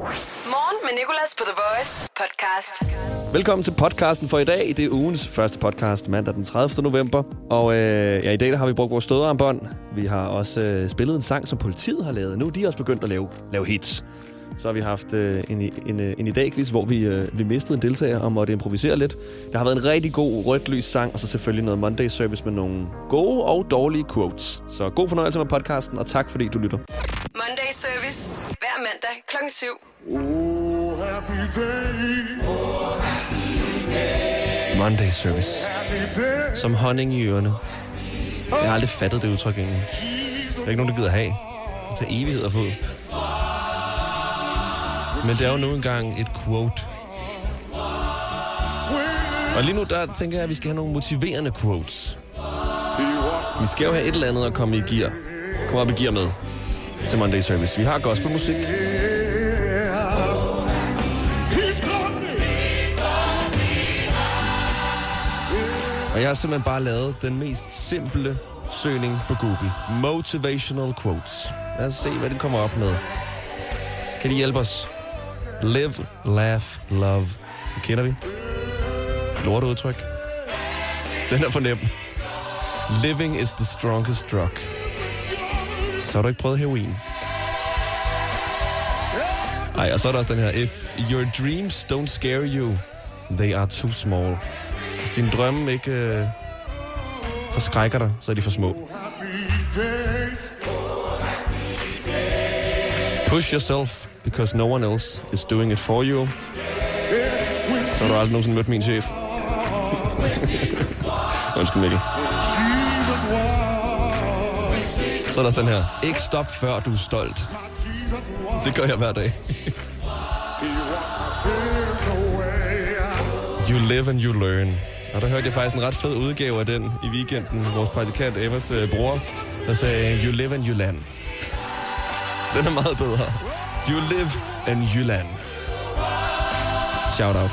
Morgen med Nicolas på The Voice podcast. Velkommen til podcasten for i dag. Det er ugens første podcast, mandag den 30. november. Og øh, ja, i dag der har vi brugt vores stødarmbånd. Vi har også øh, spillet en sang, som politiet har lavet. Nu er de også begyndt at lave, lave hits. Så har vi haft øh, en, en, en idé hvor vi, øh, vi mistede en deltager og måtte improvisere lidt. Det har været en rigtig god rødt lys sang, og så selvfølgelig noget Monday Service med nogle gode og dårlige quotes. Så god fornøjelse med podcasten, og tak fordi du lytter. Monday Service. Hver mandag kl. 7. Oh, happy day, Monday Service. happy day. Som honning i ørerne. Jeg har aldrig fattet det udtryk egentlig. Der er ikke nogen, der gider have. Det tager evighed at få. Men det er jo nu engang et quote. Og lige nu, der tænker jeg, at vi skal have nogle motiverende quotes. Vi skal jo have et eller andet at komme i gear. Kom op i gear med til Monday Service. Vi har gospelmusik. Og jeg har simpelthen bare lavet den mest simple søgning på Google. Motivational quotes. Lad os se, hvad det kommer op med. Kan de hjælpe os? Live, laugh, love. Det kender vi. Lorteudtryk. Den er for nem. Living is the strongest drug. Så har du ikke prøvet heroin. Ej, og så er der også den her. If your dreams don't scare you, they are too small. Hvis dine drømme ikke øh, forskrækker dig, så er de for små. Push yourself, because no one else is doing it for you. Så har du aldrig nogensinde mødt min chef. Undskyld, Mikkel. Så er der den her. Ikke stop, før du er stolt. Det gør jeg hver dag. You live and you learn. Og der hørte jeg faktisk en ret fed udgave af den i weekenden. Vores praktikant Evers øh, bror, der sagde, you live and you learn. Den er meget bedre. You live in Jylland. Shout out.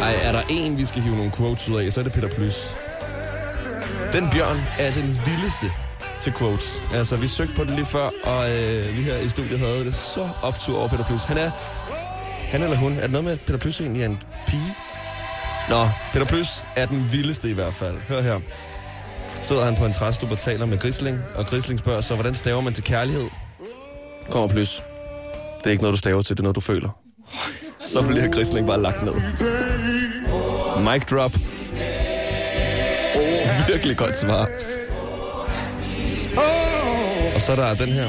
Ej, er der en, vi skal hive nogle quotes ud af, så er det Peter Plys. Den bjørn er den vildeste til quotes. Altså, vi søgte på den lige før, og øh, vi her i studiet havde det så optur over Peter Plys. Han er, han eller hun, er det noget med, at Peter Plys egentlig er en pige? Nå, Peter Plys er den vildeste i hvert fald. Hør her. Sidder han på en træstup og taler med Grisling, og Grisling spørger så, hvordan staver man til kærlighed? Kommer plus. Det er ikke noget, du staver til, det er noget, du føler. Så bliver Grisling bare lagt ned. Mic drop. Oh, virkelig godt svar. Og så er der den her.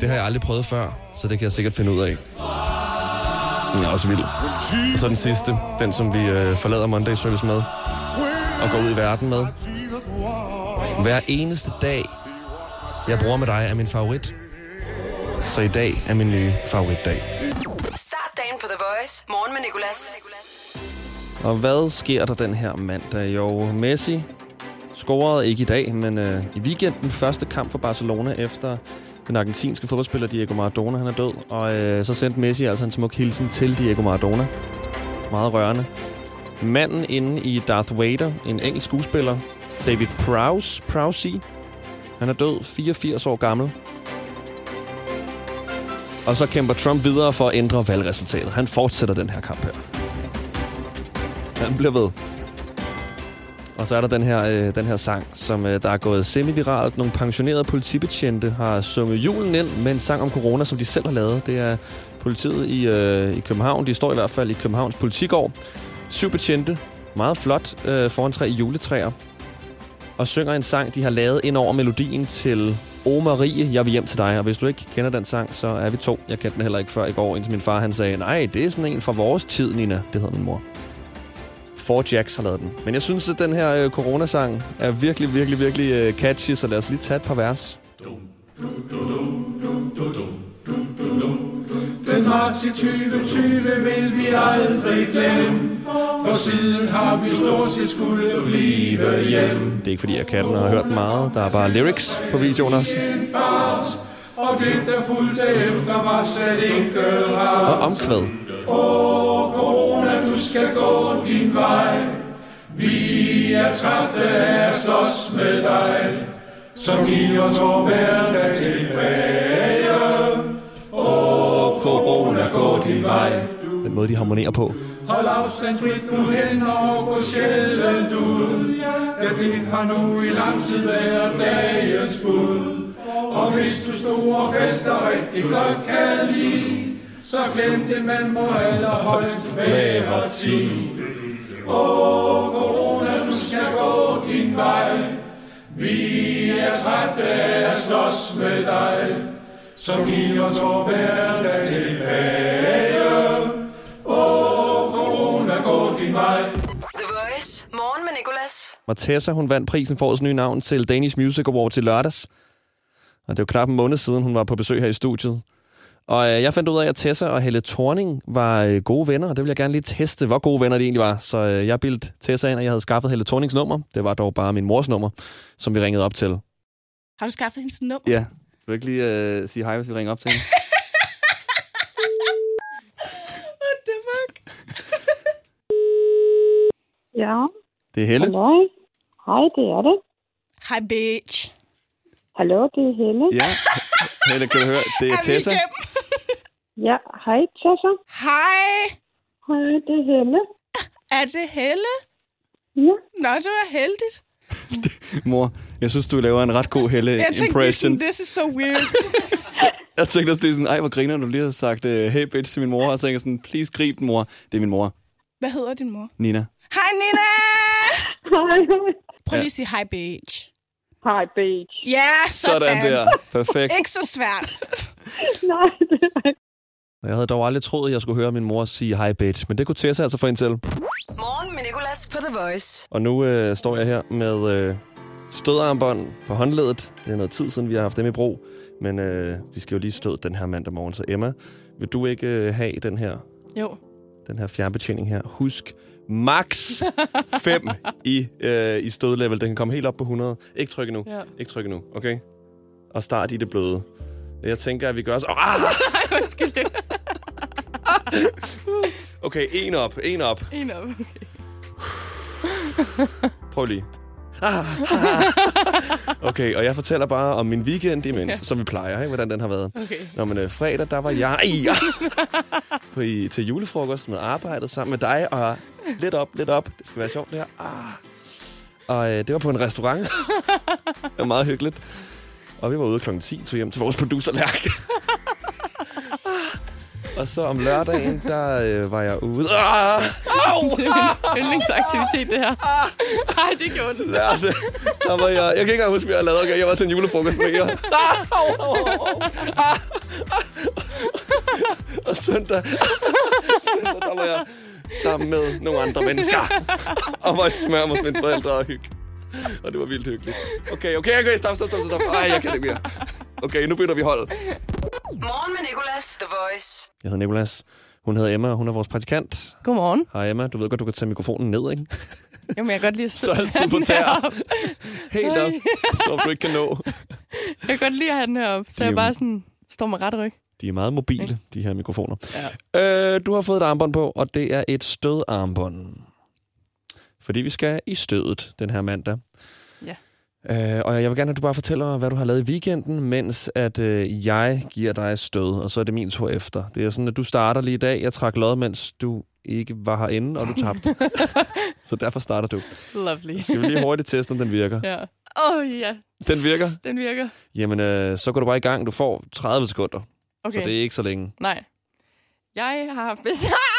Det har jeg aldrig prøvet før, så det kan jeg sikkert finde ud af. Den er også vild. Og så den sidste, den som vi øh, forlader Monday Service med, og går ud i verden med. Hver eneste dag, jeg bruger med dig, er min favorit. Så i dag er min nye favoritdag. Start dagen på The Voice. Morgen med Nicolas. Og hvad sker der den her mandag? Jo, Messi scorede ikke i dag, men øh, i weekenden første kamp for Barcelona efter den argentinske fodboldspiller Diego Maradona, han er død. Og øh, så sendte Messi altså en smuk hilsen til Diego Maradona. Meget rørende. Manden inde i Darth Vader, en engelsk skuespiller, David Prowse, Prowse, han er død, 84 år gammel. Og så kæmper Trump videre for at ændre valgresultatet. Han fortsætter den her kamp her. Han bliver ved. Og så er der den her, øh, den her sang, som øh, der er gået semi-viralt. Nogle pensionerede politibetjente har sunget julen ind med en sang om corona, som de selv har lavet. Det er politiet i, øh, i København. De står i hvert fald i Københavns politigård. Syv betjente, meget flot, øh, foran tre juletræer. Og synger en sang, de har lavet ind over melodien til O Marie, jeg vil hjem til dig. Og hvis du ikke kender den sang, så er vi to. Jeg kendte den heller ikke før i går, indtil min far han sagde, nej, det er sådan en fra vores tid, Nina. Det hedder min mor. Four Jacks har lavet den. Men jeg synes, at den her øh, coronasang er virkelig, virkelig, virkelig øh, catchy, så lad os lige tage et par vers. Den marts i 2020 vil vi aldrig glemme, for siden har vi stort set skulle blive hjem. Det er ikke, fordi jeg kan den og har hørt meget. Der er bare lyrics på videoen også. Og det der fulgte efter var slet ikke Og rart. omkvæd. Åh, corona, du skal gå din vej. Vi er trætte af at slås med dig, som giver os vor hverdag tilbage. Gå din vej. Den måde, de harmonerer på. Hold afstand, sprit nu hænder og gå sjældent ud. Ja, det har nu i lang tid været dagens bud. Og hvis du store fester rigtig godt kan lide, så glem det, man må allerhøjst være ti. Åh, corona, du skal gå din vej. Vi er trætte af at slås med dig. Så giv os vor hverdag tilbage. Åh, corona, gå din vej. The Voice. Morgen med Nicolas. Matessa, hun vandt prisen for årets nye navn til Danish Music Awards i lørdags. Og det var knap en måned siden, hun var på besøg her i studiet. Og øh, jeg fandt ud af, at Tessa og Helle Thorning var øh, gode venner, og det vil jeg gerne lige teste, hvor gode venner de egentlig var. Så øh, jeg bildte Tessa ind, og jeg havde skaffet Helle Thornings nummer. Det var dog bare min mors nummer, som vi ringede op til. Har du skaffet hendes nummer? Ja. Vil du ikke lige øh, sige hej, hvis vi ringer op til hende? What the fuck? Ja, Det er Helle. hallo. Hej, det er det. Hej, bitch. Hallo, det er Helle. Ja. Helle, kan du høre? Det er Er vi Tessa. Ja, hej Tessa. Hej. Hej, det er Helle. Er det Helle? Ja, Nå, det var heldigt. Mor, jeg synes, du laver en ret god Jeg tænkte, sådan, this is so weird. Jeg tænkte også, det er sådan, ej, hvor griner du lige har sagt, uh, hey bitch til min mor, og så tænkte jeg sådan, please grib den, mor. Det er min mor, Hvad hedder din mor? Nina. Hej, Nina! hej. Prøv lige at sige hej, bitch. Hej, beach. Ja, sådan. Sådan der. Perfekt. Ikke så svært. Nej, det er ikke. Jeg havde dog aldrig troet, at jeg skulle høre min mor sige hej bitch, men det kunne Tessa altså få ind til. Morgen med Nicolas på The Voice. Og nu øh, står jeg her med øh, stødarmbånd på håndledet. Det er noget tid siden, vi har haft dem i brug. Men øh, vi skal jo lige støde den her mandag morgen. Så Emma, vil du ikke øh, have den her, Jo. den her fjernbetjening her? Husk, max 5 i, øh, i stødlevel. Den kan komme helt op på 100. Ikke trykke nu. Ja. Ikke trykke nu, okay? Og start i det bløde. Jeg tænker, at vi gør så... Oh, ah! Ej, undskyld. Okay, en op, en op. En op. Prøv lige. Ah, ah. Okay, og jeg fortæller bare om min weekend imens, som vi plejer, ikke? hvordan den har været. Okay. Nå, men øh, fredag, der var jeg i, på i, til julefrokost med arbejdet sammen med dig, og lidt op, lidt op. Det skal være sjovt, det her. Ah. Og øh, det var på en restaurant. det var meget hyggeligt. Og vi var ude klokken 10, tog hjem til vores producer, Lærke. Og så om lørdagen, der øh, var jeg ude. Ah! Au! Det er min yndlingsaktivitet, det her. Nej, det gjorde den. lærte. Der var jeg, jeg kan ikke engang huske, hvad jeg lavede. Okay, jeg var til en julefrokost med jer. Ah, au, au, au, au. Ah, ah. Og søndag, søndag, der var jeg sammen med nogle andre mennesker. Og var i smør hos mine forældre og hygge. Og det var vildt hyggeligt. Okay, okay, okay, stop, stop, stop, stop. Ej, jeg kan ikke mere. Okay, nu bytter vi hold. Morgen med Nicolas. The Voice. Jeg hedder Nikolas. Hun hedder Emma, og hun er vores praktikant. Godmorgen. Hej Emma, du ved godt, du kan tage mikrofonen ned, ikke? Jamen, jeg kan godt lide at Står altid på tæer. Helt op, så du ikke kan nå. Jeg kan godt lide at have den her op, så De jeg bare sådan står med ret ryg. De er meget mobile, de her mikrofoner. Ja. Øh, du har fået et armbånd på, og det er et stødarmbånd. Fordi vi skal i stødet den her mandag. Øh, og jeg vil gerne, at du bare fortæller, hvad du har lavet i weekenden, mens at øh, jeg giver dig stød, og så er det min tur efter. Det er sådan, at du starter lige i dag. Jeg trak lod, mens du ikke var herinde, og du tabte. så derfor starter du. Lovely. Skal vi lige hurtigt teste, om den virker? Ja. Åh, oh, ja. Den virker? Den virker. Jamen, øh, så går du bare i gang. Du får 30 sekunder, Okay. så det er ikke så længe. Nej. Jeg har haft besøg...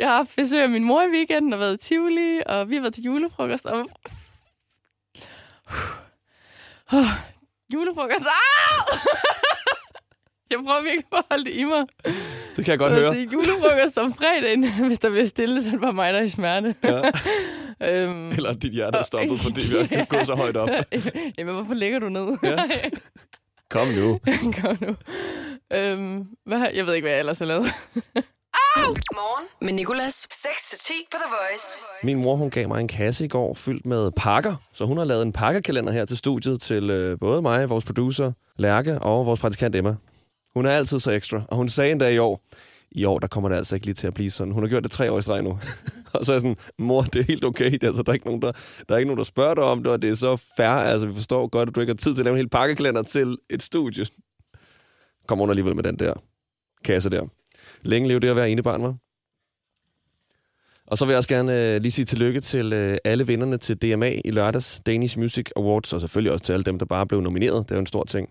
jeg har haft besøg af min mor i weekenden og været i Tivoli, og vi har været til julefrokost. Og... Oh, julefrokost. Ah! Jeg prøver virkelig at holde det i mig. Det kan jeg godt høre. til julefrokost om fredagen. Hvis der bliver stille, så er det bare mig, der er i smerte. Ja. øhm, Eller dit hjerte er stoppet, fordi vi har gået så højt op. Jamen, hvorfor ligger du ned? Ja. Kom nu. Kom nu. Øhm, hvad, jeg ved ikke, hvad jeg ellers har lavet. Morgen med Nicolas. 6-10 på The Voice. Min mor hun gav mig en kasse i går fyldt med pakker. Så hun har lavet en pakkekalender her til studiet til øh, både mig, vores producer Lærke og vores praktikant Emma. Hun er altid så ekstra, og hun sagde endda i år, i år, der kommer det altså ikke lige til at blive sådan. Hun har gjort det tre år i streg nu. og så er jeg sådan, mor, det er helt okay. Det er, altså, der, er ikke nogen, der, der er ikke nogen, der spørger dig om det, og det er så fair. Altså, vi forstår godt, at du ikke har tid til at lave en hel pakkekalender til et studie. Kommer hun alligevel med den der kasse der. Længe leve det at være ene barn, var. Og så vil jeg også gerne øh, lige sige tillykke til øh, alle vinderne til DMA i lørdags, Danish Music Awards, og selvfølgelig også til alle dem, der bare blev nomineret. Det er jo en stor ting.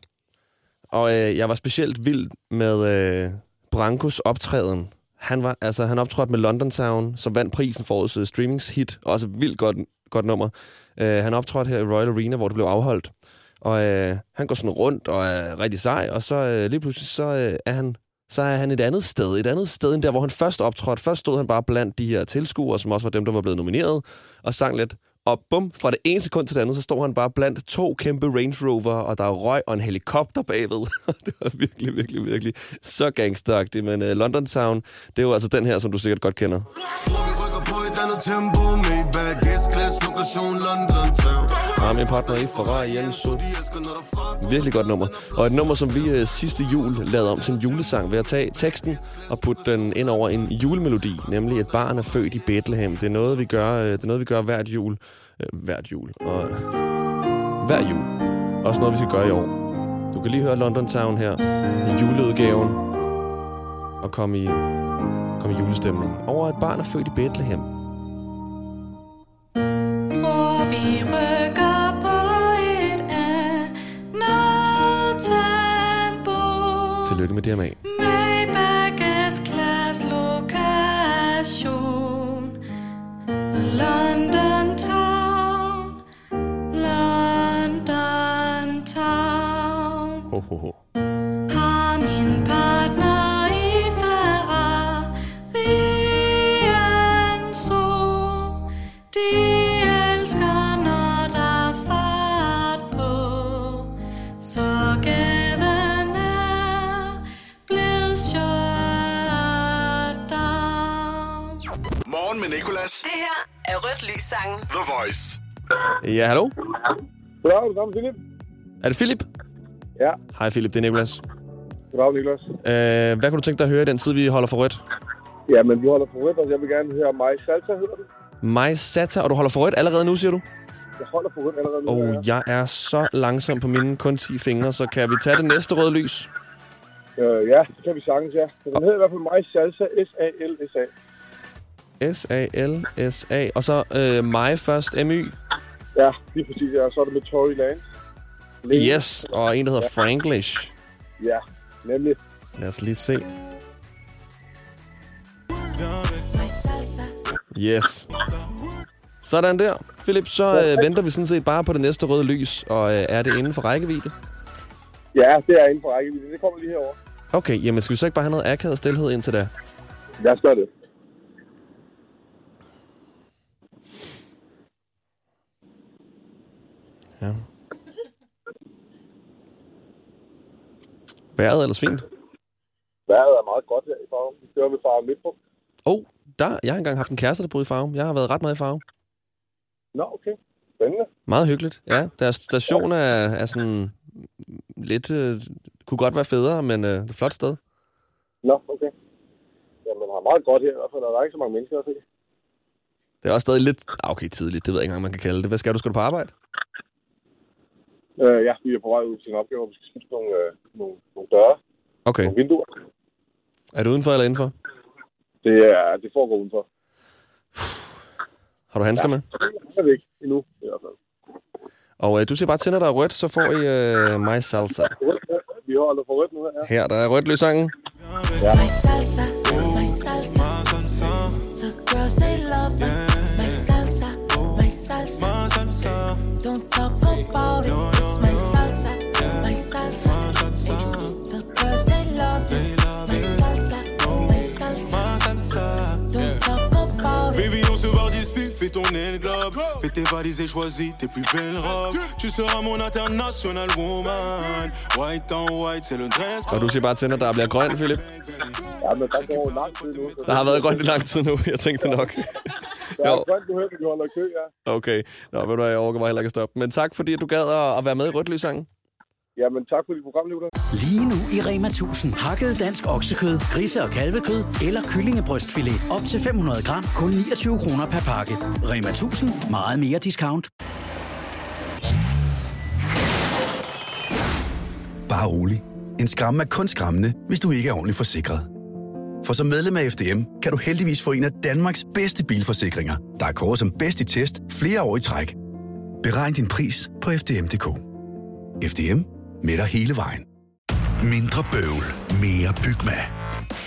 Og øh, jeg var specielt vild med øh, Brankos optræden. Han, var, altså, han optrådte med London Town, som vandt prisen for årets øh, streamingshit. Også et vildt godt, godt nummer. Øh, han optrådte her i Royal Arena, hvor det blev afholdt. Og øh, han går sådan rundt og er rigtig sej, og så øh, lige pludselig så øh, er han så er han et andet sted. Et andet sted end der, hvor han først optrådte. Først stod han bare blandt de her tilskuere, som også var dem, der var blevet nomineret, og sang lidt. Og bum, fra det ene sekund til det andet, så står han bare blandt to kæmpe Range Rover, og der er røg og en helikopter bagved. det var virkelig, virkelig, virkelig så gangsteragtigt. Men uh, London Town, det er jo altså den her, som du sikkert godt kender. Yeah, vi rykker på et andet tempo Maybach S-klasse, lokation London Town Ja, min partner i Ferrari der fuck Virkelig godt nummer. Og et nummer, som vi øh, sidste jul lavede om til en julesang ved at tage teksten og putte den ind over en julemelodi, nemlig et barn er født i Bethlehem. Det er noget, vi gør, øh, det er noget, vi gør hvert jul. Øh, hvert jul. Og øh, hver jul. Også noget, vi skal gøre i år. Du kan lige høre London Town her i juleudgaven og komme i, komme i julestemning. Over et barn er født i Bethlehem. Bror, vi rykker på et andet tempo. Tillykke med DMA. Maybach S-klasse lokation. London Town. London Town. Ho, ho, ho. Sangen. The Voice Ja, hallo? Goddag, det er Philip. Er det Philip? Ja, Hej Philip, det er Nicolas. goddag, Niklas. Øh, hvad kunne du tænke dig at høre i den tid, vi holder for rødt? Ja, men vi holder for rødt, og jeg vil gerne høre mig salsa, hedder det. Mig Sata, og du holder for rødt allerede nu, siger du? Jeg holder for rødt allerede nu. Og ja. jeg er så langsom på mine kun 10 fingre, så kan vi tage det næste røde lys? Øh, ja, det kan vi sagtens, ja. Den hedder i hvert fald mig salsa, S-A-L-S-A. S-A-L-S-A. Og så øh, mig først, M-Y. Ja, lige præcis, ja. Så er det med Tory Lane. Lane. Yes, og en, der hedder Franglish. Ja, nemlig. Lad os lige se. Yes. Sådan der. Philip, så øh, venter vi sådan set bare på det næste røde lys, og øh, er det inden for rækkevidde? Ja, det er inden for rækkevidde. Det kommer lige herover. Okay, jamen skal vi så ikke bare have noget akavet stillhed indtil da? Lad os gøre det. Ja. Er ellers fint. Vejret er meget godt her i farven. Vi kører ved farven Midtpunkt. Oh, der, jeg har engang haft en kæreste, der boede i Farum. Jeg har været ret meget i Farum. Nå, okay. Spændende. Meget hyggeligt. Ja, deres station er, er sådan lidt... Øh, kunne godt være federe, men øh, det er et flot sted. Nå, okay. Jamen, har meget godt her i hvert fald. og Der er ikke så mange mennesker se. Det er også stadig lidt... Ah, okay, tidligt. Det ved jeg ikke engang, man kan kalde det. Hvad skal du? Skal du på arbejde? Øh, ja, vi er på vej ud til en opgave, hvor vi skal skifte nogle, øh, nogle, nogle døre, Okay. nogle vinduer. Er du udenfor eller indenfor? Det, er, det foregår udenfor. Har du handsker med? Jeg ved ikke endnu, i hvert fald. Og øh, du siger bare når der er rødt, så får I øh, mig salsa. Vi holder for rødt nu her. Ja. Her, der er rødt løsangen. My salsa, my salsa. Tourner le globe. Fais tes valises et choisis tes plus belles robes. Tu seras mon international woman. White on white, c'est le dress Og du siger bare til, når der bliver grøn, Philip. ja, men der går lang tid nu. Der har været grønt i lang tid nu. Jeg tænkte nok. der er grønt nu her, vi holder kø, ja. Okay. Nå, ved du jeg overgår mig heller ikke at stoppe. Men tak, fordi du gad at, være med i rødt løsangen. Jamen, tak for dit program, Nicolás. Lige nu i Rema 1000. Hakket dansk oksekød, grise- og kalvekød eller kyllingebrystfilet. Op til 500 gram. Kun 29 kroner per pakke. Rema 1000. Meget mere discount. Bare rolig. En skræmme er kun skræmmende, hvis du ikke er ordentligt forsikret. For som medlem af FDM kan du heldigvis få en af Danmarks bedste bilforsikringer, der er kåret som bedst i test flere år i træk. Beregn din pris på FDM.dk. FDM med dig hele vejen. Mindre bøvl, mere Bygma.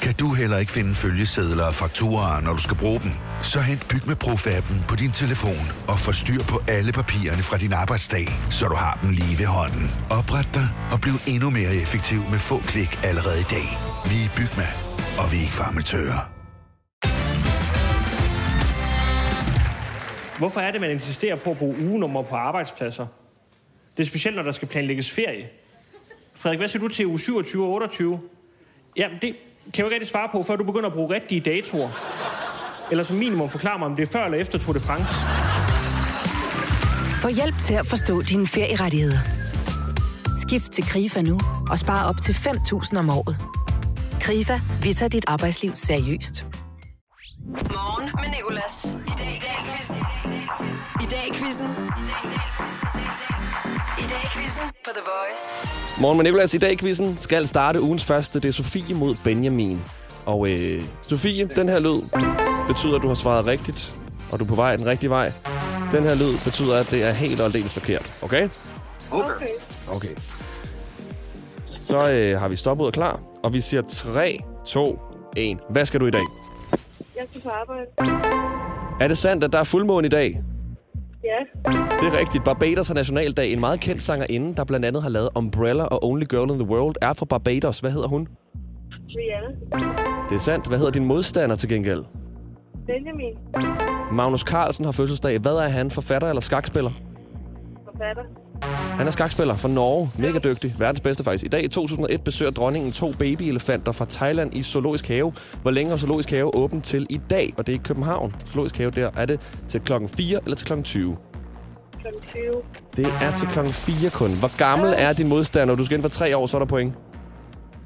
Kan du heller ikke finde følgesedler og fakturer, når du skal bruge dem? Så hent Bygma Pro-appen på din telefon og få styr på alle papirerne fra din arbejdsdag, så du har dem lige ved hånden. Opret dig og bliv endnu mere effektiv med få klik allerede i dag. Vi er Bygma, og vi er ikke farmatører. Hvorfor er det, man insisterer på at bruge ugenummer på arbejdspladser? Det er specielt, når der skal planlægges ferie. Frederik, hvad siger du til uge 27 og 28? Jamen, det kan jeg jo ikke rigtig svare på, før du begynder at bruge rigtige datoer. Eller som minimum forklare mig, om det er før eller efter Tour de France. Få hjælp til at forstå dine ferierettigheder. Skift til KRIFA nu og spar op til 5.000 om året. KRIFA, vi tager dit arbejdsliv seriøst. Morgen med Nicolas. I dag i dag quizzen. I dag i quizzen. I dag i quizzen på The Voice. Morgen med Nicolas i dag i quizzen skal starte ugens første. Det er Sofie mod Benjamin. Og øh, Sofie, den her lyd betyder, at du har svaret rigtigt, og du er på vej den rigtige vej. Den her lyd betyder, at det er helt og aldeles forkert. Okay? Okay. Okay. Så øh, har vi stoppet og klar, og vi siger 3, 2, 1. Hvad skal du i dag? Jeg skal på arbejde. Er det sandt, at der er fuldmåne i dag? Det er rigtigt. Barbados har nationaldag. En meget kendt sangerinde, der blandt andet har lavet Umbrella og Only Girl in the World, er fra Barbados. Hvad hedder hun? Rihanna. Det er sandt. Hvad hedder din modstander til gengæld? Benjamin. Magnus Carlsen har fødselsdag. Hvad er han? Forfatter eller skakspiller? Forfatter. Han er skakspiller fra Norge. Mega dygtig. Verdens bedste faktisk. I dag i 2001 besøger dronningen to babyelefanter fra Thailand i Zoologisk Have. Hvor længe er Zoologisk Have åbent til i dag? Og det er i København. Zoologisk Have der. Er det til klokken 4 eller til klokken 20? Klokken 20. Det er til klokken 4 kun. Hvor gammel er din modstander? Du skal inden for 3 år, så er der point.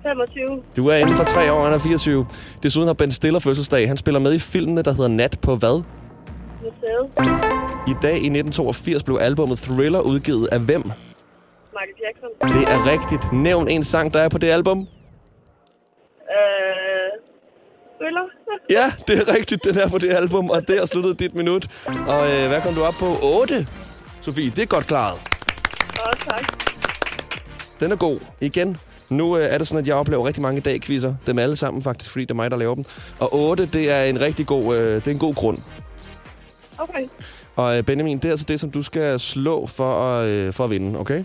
25. Du er inden for 3 år, han er 24. Desuden har Ben Stiller fødselsdag. Han spiller med i filmene, der hedder Nat på hvad? Museet. I dag i 1982 blev albumet Thriller udgivet af hvem? Michael Jackson. Det er rigtigt. Nævn en sang, der er på det album. Øh... Thriller. Ja, det er rigtigt. Den er på det album, og der sluttede dit minut. Og øh, hvad kom du op på? 8. Sofie, det er godt klaret. Åh, tak. Den er god. Igen. Nu øh, er det sådan, at jeg oplever rigtig mange dag-quizzer. Dem alle sammen faktisk, fordi det er mig, der laver dem. Og 8, det er en rigtig god, øh, det er en god grund. Okay. Og øh, Benjamin, det er altså det, som du skal slå for at, øh, for at vinde, okay?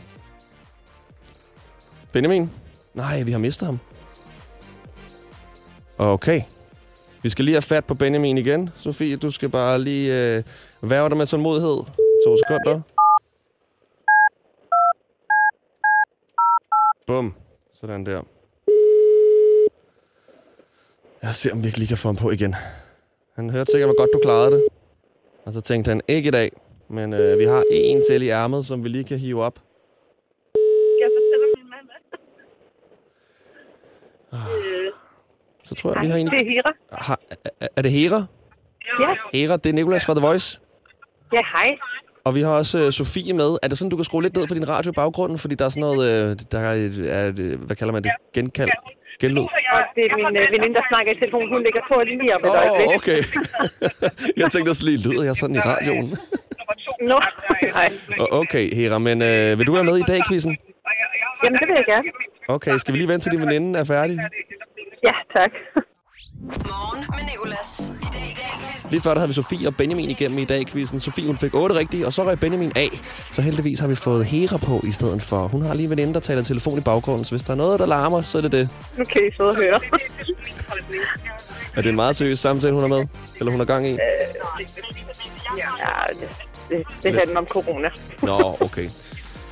Benjamin? Nej, vi har mistet ham. Okay. Vi skal lige have fat på Benjamin igen. Sofie, du skal bare lige øh, værve dig med tålmodighed. To sekunder. Bum. Sådan der. Jeg ser, om vi ikke lige kan få ham på igen. Han hørte sikkert, hvor godt du klarede det. Og så tænkte han, ikke i dag. Men øh, vi har en til i ærmet, som vi lige kan hive op. Jeg fortælle min mand? Øh, Så tror jeg, vi har en... Det er Hira. Har, er, er det Hera? Ja. Hera, det er Nicolas fra The Voice. Ja, hej. Og vi har også øh, Sofie med. Er det sådan, du kan skrue lidt ned for din radio i baggrunden? Fordi der er sådan noget, øh, der er, et- er et, øh, hvad kalder man det? Genkald? Genlyd? Og det er min øh, veninde, der snakker i telefonen. Hun ligger på lige om et Åh, øjeblik. oh, okay. jeg tænkte også lige, lyder jeg sådan i radioen? Nå, nej. Og Okay, Hera, men øh, vil du være med i dag, quizzen? Jamen, det vil jeg gerne. Okay, skal vi lige vente til din veninde er færdig? Ja, tak. Morgen med Nicolas. I dag i dag. Lige før der havde vi Sofie og Benjamin igennem i dag quizzen. Sofie hun fik 8 rigtige, og så røg Benjamin af. Så heldigvis har vi fået Hera på i stedet for. Hun har lige en veninde, der taler telefon i baggrunden, så hvis der er noget, der larmer, så er det det. I sidde og høre. Er det en meget seriøs samtale, hun er med? Eller hun er gang i? ja, det, det, det handler om corona. Nå, okay.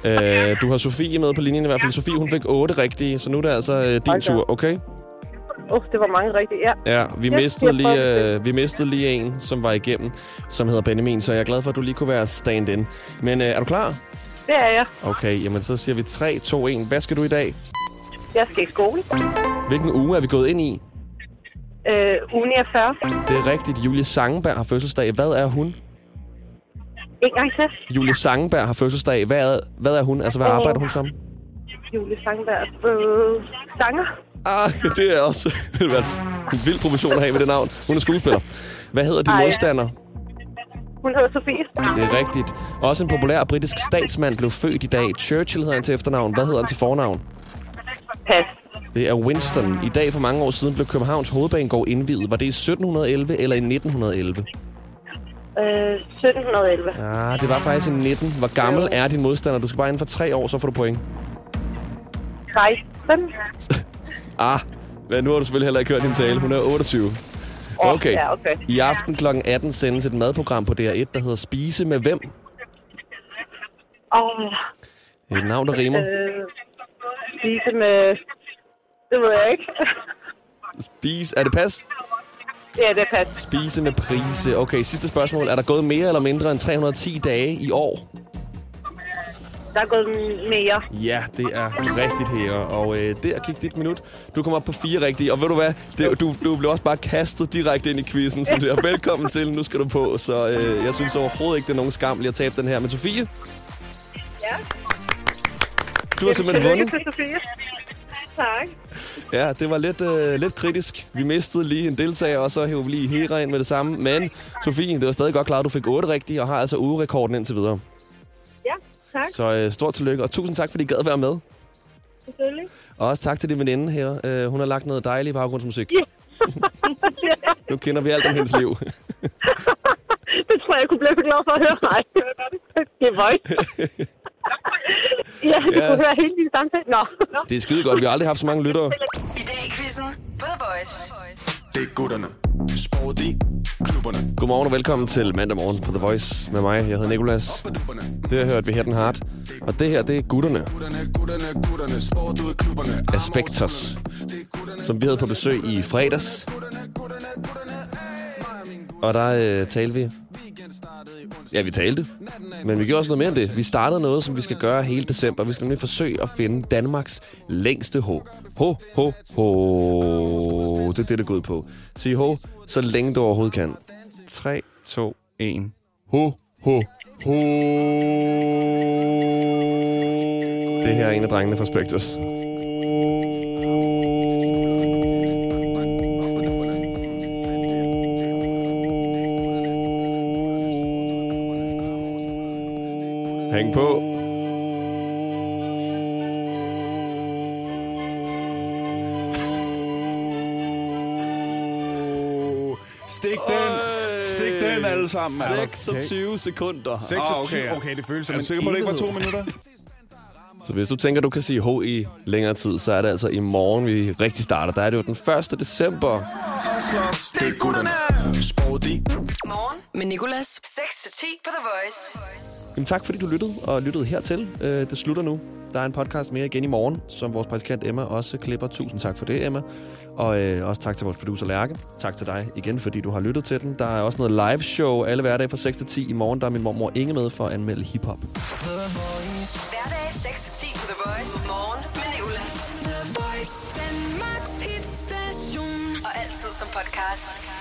Øh, du har Sofie med på linjen i hvert fald. Sofie, hun fik 8 rigtige, så nu er det altså øh, din da. tur, okay? Åh, oh, det var mange rigtige. Ja. Ja, vi, Ja, mistede lige, øh, vi mistede lige en, som var igennem, som hedder Benjamin, så jeg er glad for, at du lige kunne være stand-in. Men øh, er du klar? Det er jeg. Okay, jamen så siger vi 3, 2, 1. Hvad skal du i dag? Jeg skal i skole. Hvilken uge er vi gået ind i? Øh, uge 49. Det er rigtigt. Julie Sangenberg har fødselsdag. Hvad er hun? En gang til. Julie Sangenberg har fødselsdag. Hvad er, hvad er hun? Altså, hvad Øh. arbejder hun som? Julie Sangberg. Øh, sanger. Ah, det er også en vild profession at have med det navn. Hun er skuespiller. Hvad hedder din Ej, modstander? Hun hedder Sofie. Det er rigtigt. Også en populær britisk statsmand blev født i dag. Churchill hedder han til efternavn. Hvad hedder han til fornavn? Pas. Det er Winston. I dag for mange år siden blev Københavns Hovedbanegård indviet. Var det i 1711 eller i 1911? Øh, 1711. Ah, det var faktisk i 19. Hvor gammel er din modstander? Du skal bare inden for tre år, så får du point. 16. Ah, men nu har du selvfølgelig heller ikke hørt din tale. Hun er 28. Okay. ja, okay. I aften kl. 18 sendes et madprogram på DR1, der hedder Spise med hvem? Åh, Et navn, der rimer. øh, spise med... Det ved jeg ikke. Spise. Er det pas? ja, det er pas. Spise med prise. Okay, sidste spørgsmål. Er der gået mere eller mindre end 310 dage i år? Der er gået mere. Ja, det er rigtigt her. Og øh, der gik dit minut. Du kom op på fire rigtige. Og ved du hvad? Det, du, du blev også bare kastet direkte ind i quizzen. Så det er velkommen til. Nu skal du på. Så øh, jeg synes overhovedet ikke, det er nogen skam lige at tabe den her. Men Sofie, Ja. du har simpelthen vundet. til Sofie. Tak. Ja, det var lidt, øh, lidt kritisk. Vi mistede lige en deltager, og så hævde vi lige Hera ind med det samme. Men Sofie, det var stadig godt klaret. Du fik 8 rigtige, og har altså ugerekorden indtil videre. Ja, tak. Så øh, stort tillykke, og tusind tak, fordi I gad være med. Selvfølgelig. Og også tak til din veninde her. Øh, hun har lagt noget dejlig baggrundsmusik. Nu kender vi alt om hendes liv. det tror jeg, jeg kunne blive glad for at høre. Nej, det er voice. ja, det Ja. kunne høre hele din samtale. Nå. Det er skide godt. Vi har aldrig haft så mange lyttere. I dag i quizzen The Voice. Det er gutterne. Sport i klubberne. Godmorgen og velkommen til mandag morgen på The Voice med mig. Jeg hedder Nikolas. Det har hørt vi her den Hart. Og det her, det er gutterne. Aspectos. Som vi havde på besøg i fredags. Og der øh, talte vi. Ja, vi talte. Men vi gjorde også noget mere end det. Vi startede noget, som vi skal gøre hele december. Vi skal nemlig forsøge at finde Danmarks længste H. H, H, H. Det er det, det går ud på. Sig H, så længe du overhovedet kan. 3, 2, 1. H, H, H. Det her er en af drengene fra Spectres. På. Stik den. Stik den alle sammen. Er der- 26 sekunder. 26, Ah, okay, okay, det føles som Er du sikker på, det ikke var to minutter? Så hvis du tænker, du kan sige H i længere tid, så er det altså i morgen, vi rigtig starter. Der er det jo den 1. december slås. Det er gutterne. Sporty. Morgen med Nicolas. 6-10 på The Voice. Jamen, tak fordi du lyttede og lyttede hertil. Øh, det slutter nu. Der er en podcast mere igen i morgen, som vores praktikant Emma også klipper. Tusind tak for det, Emma. Og øh, også tak til vores producer Lærke. Tak til dig igen, fordi du har lyttet til den. Der er også noget live show alle hverdage fra 6 til 10 i morgen. Der er min mormor Inge med for at anmelde hiphop. Hverdag 6 til 10 podcast.